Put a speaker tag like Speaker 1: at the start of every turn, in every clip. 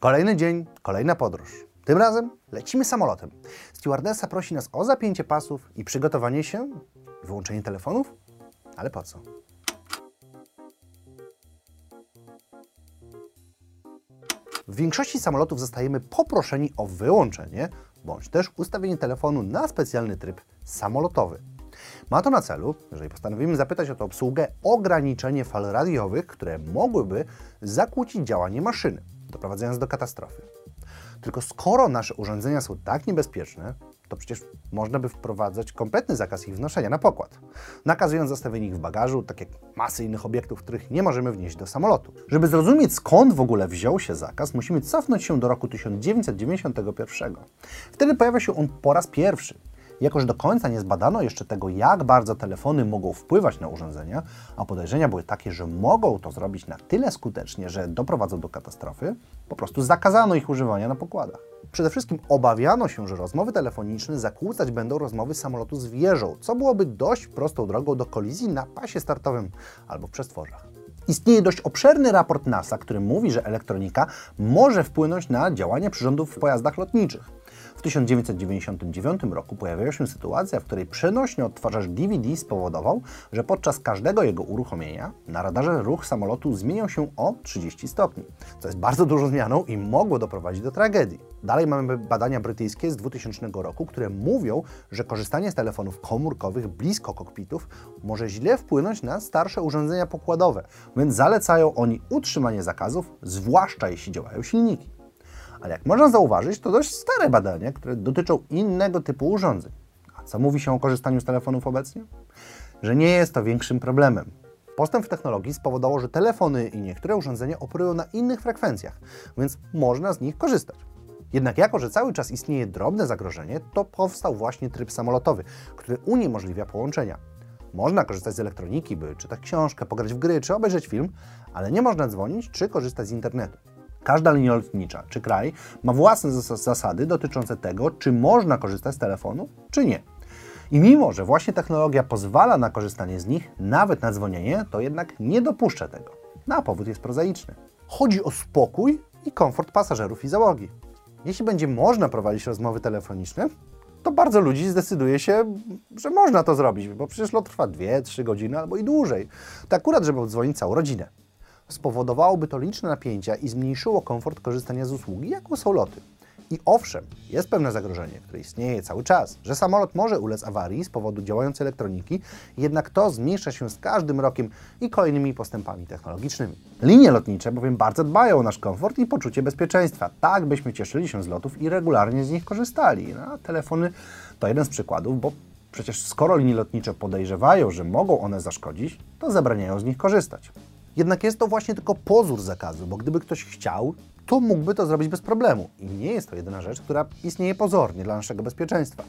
Speaker 1: Kolejny dzień, kolejna podróż. Tym razem lecimy samolotem. Stewardessa prosi nas o zapięcie pasów i przygotowanie się, wyłączenie telefonów? Ale po co? W większości samolotów zostajemy poproszeni o wyłączenie bądź też ustawienie telefonu na specjalny tryb samolotowy. Ma to na celu, jeżeli postanowimy zapytać o to obsługę, ograniczenie fal radiowych, które mogłyby zakłócić działanie maszyny, doprowadzając do katastrofy. Tylko skoro nasze urządzenia są tak niebezpieczne, to przecież można by wprowadzać kompletny zakaz ich wnoszenia na pokład, nakazując zostawienie ich w bagażu, tak jak masy innych obiektów, których nie możemy wnieść do samolotu. Żeby zrozumieć skąd w ogóle wziął się zakaz, musimy cofnąć się do roku 1991. Wtedy pojawia się on po raz pierwszy jako, że do końca nie zbadano jeszcze tego, jak bardzo telefony mogą wpływać na urządzenia, a podejrzenia były takie, że mogą to zrobić na tyle skutecznie, że doprowadzą do katastrofy, po prostu zakazano ich używania na pokładach. Przede wszystkim obawiano się, że rozmowy telefoniczne zakłócać będą rozmowy samolotu z wieżą, co byłoby dość prostą drogą do kolizji na pasie startowym albo w przestworzach. Istnieje dość obszerny raport NASA, który mówi, że elektronika może wpłynąć na działanie przyrządów w pojazdach lotniczych. W 1999 roku pojawiła się sytuacja, w której przenośny odtwarzacz DVD spowodował, że podczas każdego jego uruchomienia na radarze ruch samolotu zmieniał się o 30 stopni, co jest bardzo dużą zmianą i mogło doprowadzić do tragedii. Dalej mamy badania brytyjskie z 2000 roku, które mówią, że korzystanie z telefonów komórkowych blisko kokpitów może źle wpłynąć na starsze urządzenia pokładowe, więc zalecają oni utrzymanie zakazów, zwłaszcza jeśli działają silniki. Ale jak można zauważyć, to dość stare badania, które dotyczą innego typu urządzeń. A co mówi się o korzystaniu z telefonów obecnie? Że nie jest to większym problemem. Postęp w technologii spowodował, że telefony i niektóre urządzenia operują na innych frekwencjach, więc można z nich korzystać. Jednak jako, że cały czas istnieje drobne zagrożenie, to powstał właśnie tryb samolotowy, który uniemożliwia połączenia. Można korzystać z elektroniki, by czytać książkę, pograć w gry czy obejrzeć film, ale nie można dzwonić czy korzystać z internetu. Każda linia lotnicza czy kraj ma własne zasady dotyczące tego, czy można korzystać z telefonu, czy nie. I mimo, że właśnie technologia pozwala na korzystanie z nich, nawet na dzwonienie, to jednak nie dopuszcza tego. No a powód jest prozaiczny. Chodzi o spokój i komfort pasażerów i załogi. Jeśli będzie można prowadzić rozmowy telefoniczne, to bardzo ludzi zdecyduje się, że można to zrobić, bo przecież lot trwa 2-3 godziny albo i dłużej. To akurat, żeby odzwonić całą rodzinę spowodowałoby to liczne napięcia i zmniejszyło komfort korzystania z usługi, jaką są loty. I owszem, jest pewne zagrożenie, które istnieje cały czas, że samolot może ulec awarii z powodu działającej elektroniki, jednak to zmniejsza się z każdym rokiem i kolejnymi postępami technologicznymi. Linie lotnicze bowiem bardzo dbają o nasz komfort i poczucie bezpieczeństwa, tak byśmy cieszyli się z lotów i regularnie z nich korzystali. No, telefony to jeden z przykładów, bo przecież skoro linie lotnicze podejrzewają, że mogą one zaszkodzić, to zabraniają z nich korzystać. Jednak jest to właśnie tylko pozór zakazu, bo gdyby ktoś chciał, to mógłby to zrobić bez problemu. I nie jest to jedyna rzecz, która istnieje pozornie dla naszego bezpieczeństwa.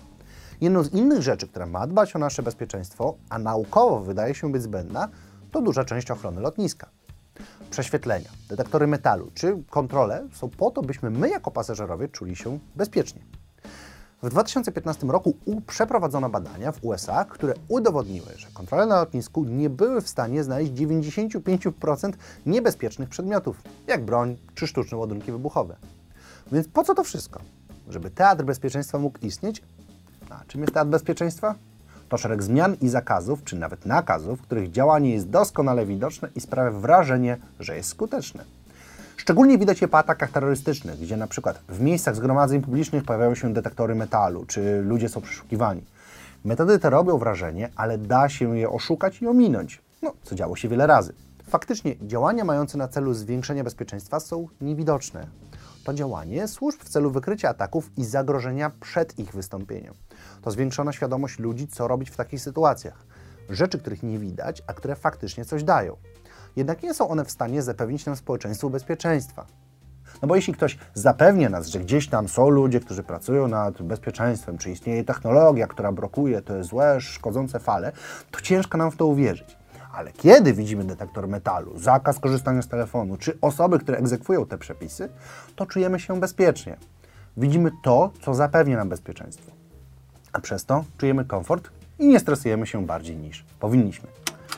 Speaker 1: Jedną z innych rzeczy, która ma dbać o nasze bezpieczeństwo, a naukowo wydaje się być zbędna, to duża część ochrony lotniska. Prześwietlenia, detektory metalu czy kontrole są po to, byśmy my jako pasażerowie czuli się bezpiecznie. W 2015 roku przeprowadzono badania w USA, które udowodniły, że kontrole na lotnisku nie były w stanie znaleźć 95% niebezpiecznych przedmiotów, jak broń czy sztuczne ładunki wybuchowe. Więc po co to wszystko? Żeby teatr bezpieczeństwa mógł istnieć? A czym jest teatr bezpieczeństwa? To szereg zmian i zakazów, czy nawet nakazów, których działanie jest doskonale widoczne i sprawia wrażenie, że jest skuteczne. Szczególnie widać je po atakach terrorystycznych, gdzie na przykład w miejscach zgromadzeń publicznych pojawiają się detektory metalu, czy ludzie są przeszukiwani. Metody te robią wrażenie, ale da się je oszukać i ominąć, no, co działo się wiele razy. Faktycznie działania mające na celu zwiększenie bezpieczeństwa są niewidoczne. To działanie służb w celu wykrycia ataków i zagrożenia przed ich wystąpieniem. To zwiększona świadomość ludzi, co robić w takich sytuacjach. Rzeczy, których nie widać, a które faktycznie coś dają jednak nie są one w stanie zapewnić nam społeczeństwu bezpieczeństwa. No bo jeśli ktoś zapewnia nas, że gdzieś tam są ludzie, którzy pracują nad bezpieczeństwem, czy istnieje technologia, która blokuje te złe, szkodzące fale, to ciężko nam w to uwierzyć. Ale kiedy widzimy detektor metalu, zakaz korzystania z telefonu, czy osoby, które egzekwują te przepisy, to czujemy się bezpiecznie. Widzimy to, co zapewnia nam bezpieczeństwo. A przez to czujemy komfort i nie stresujemy się bardziej niż powinniśmy.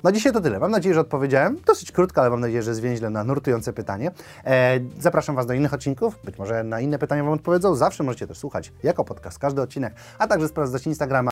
Speaker 1: Na dzisiaj to tyle. Mam nadzieję, że odpowiedziałem dosyć krótko, ale mam nadzieję, że zwięźle na nurtujące pytanie. E, zapraszam Was do innych odcinków. Być może na inne pytania Wam odpowiedzą. Zawsze możecie też słuchać jako podcast każdy odcinek, a także sprawdzać Instagrama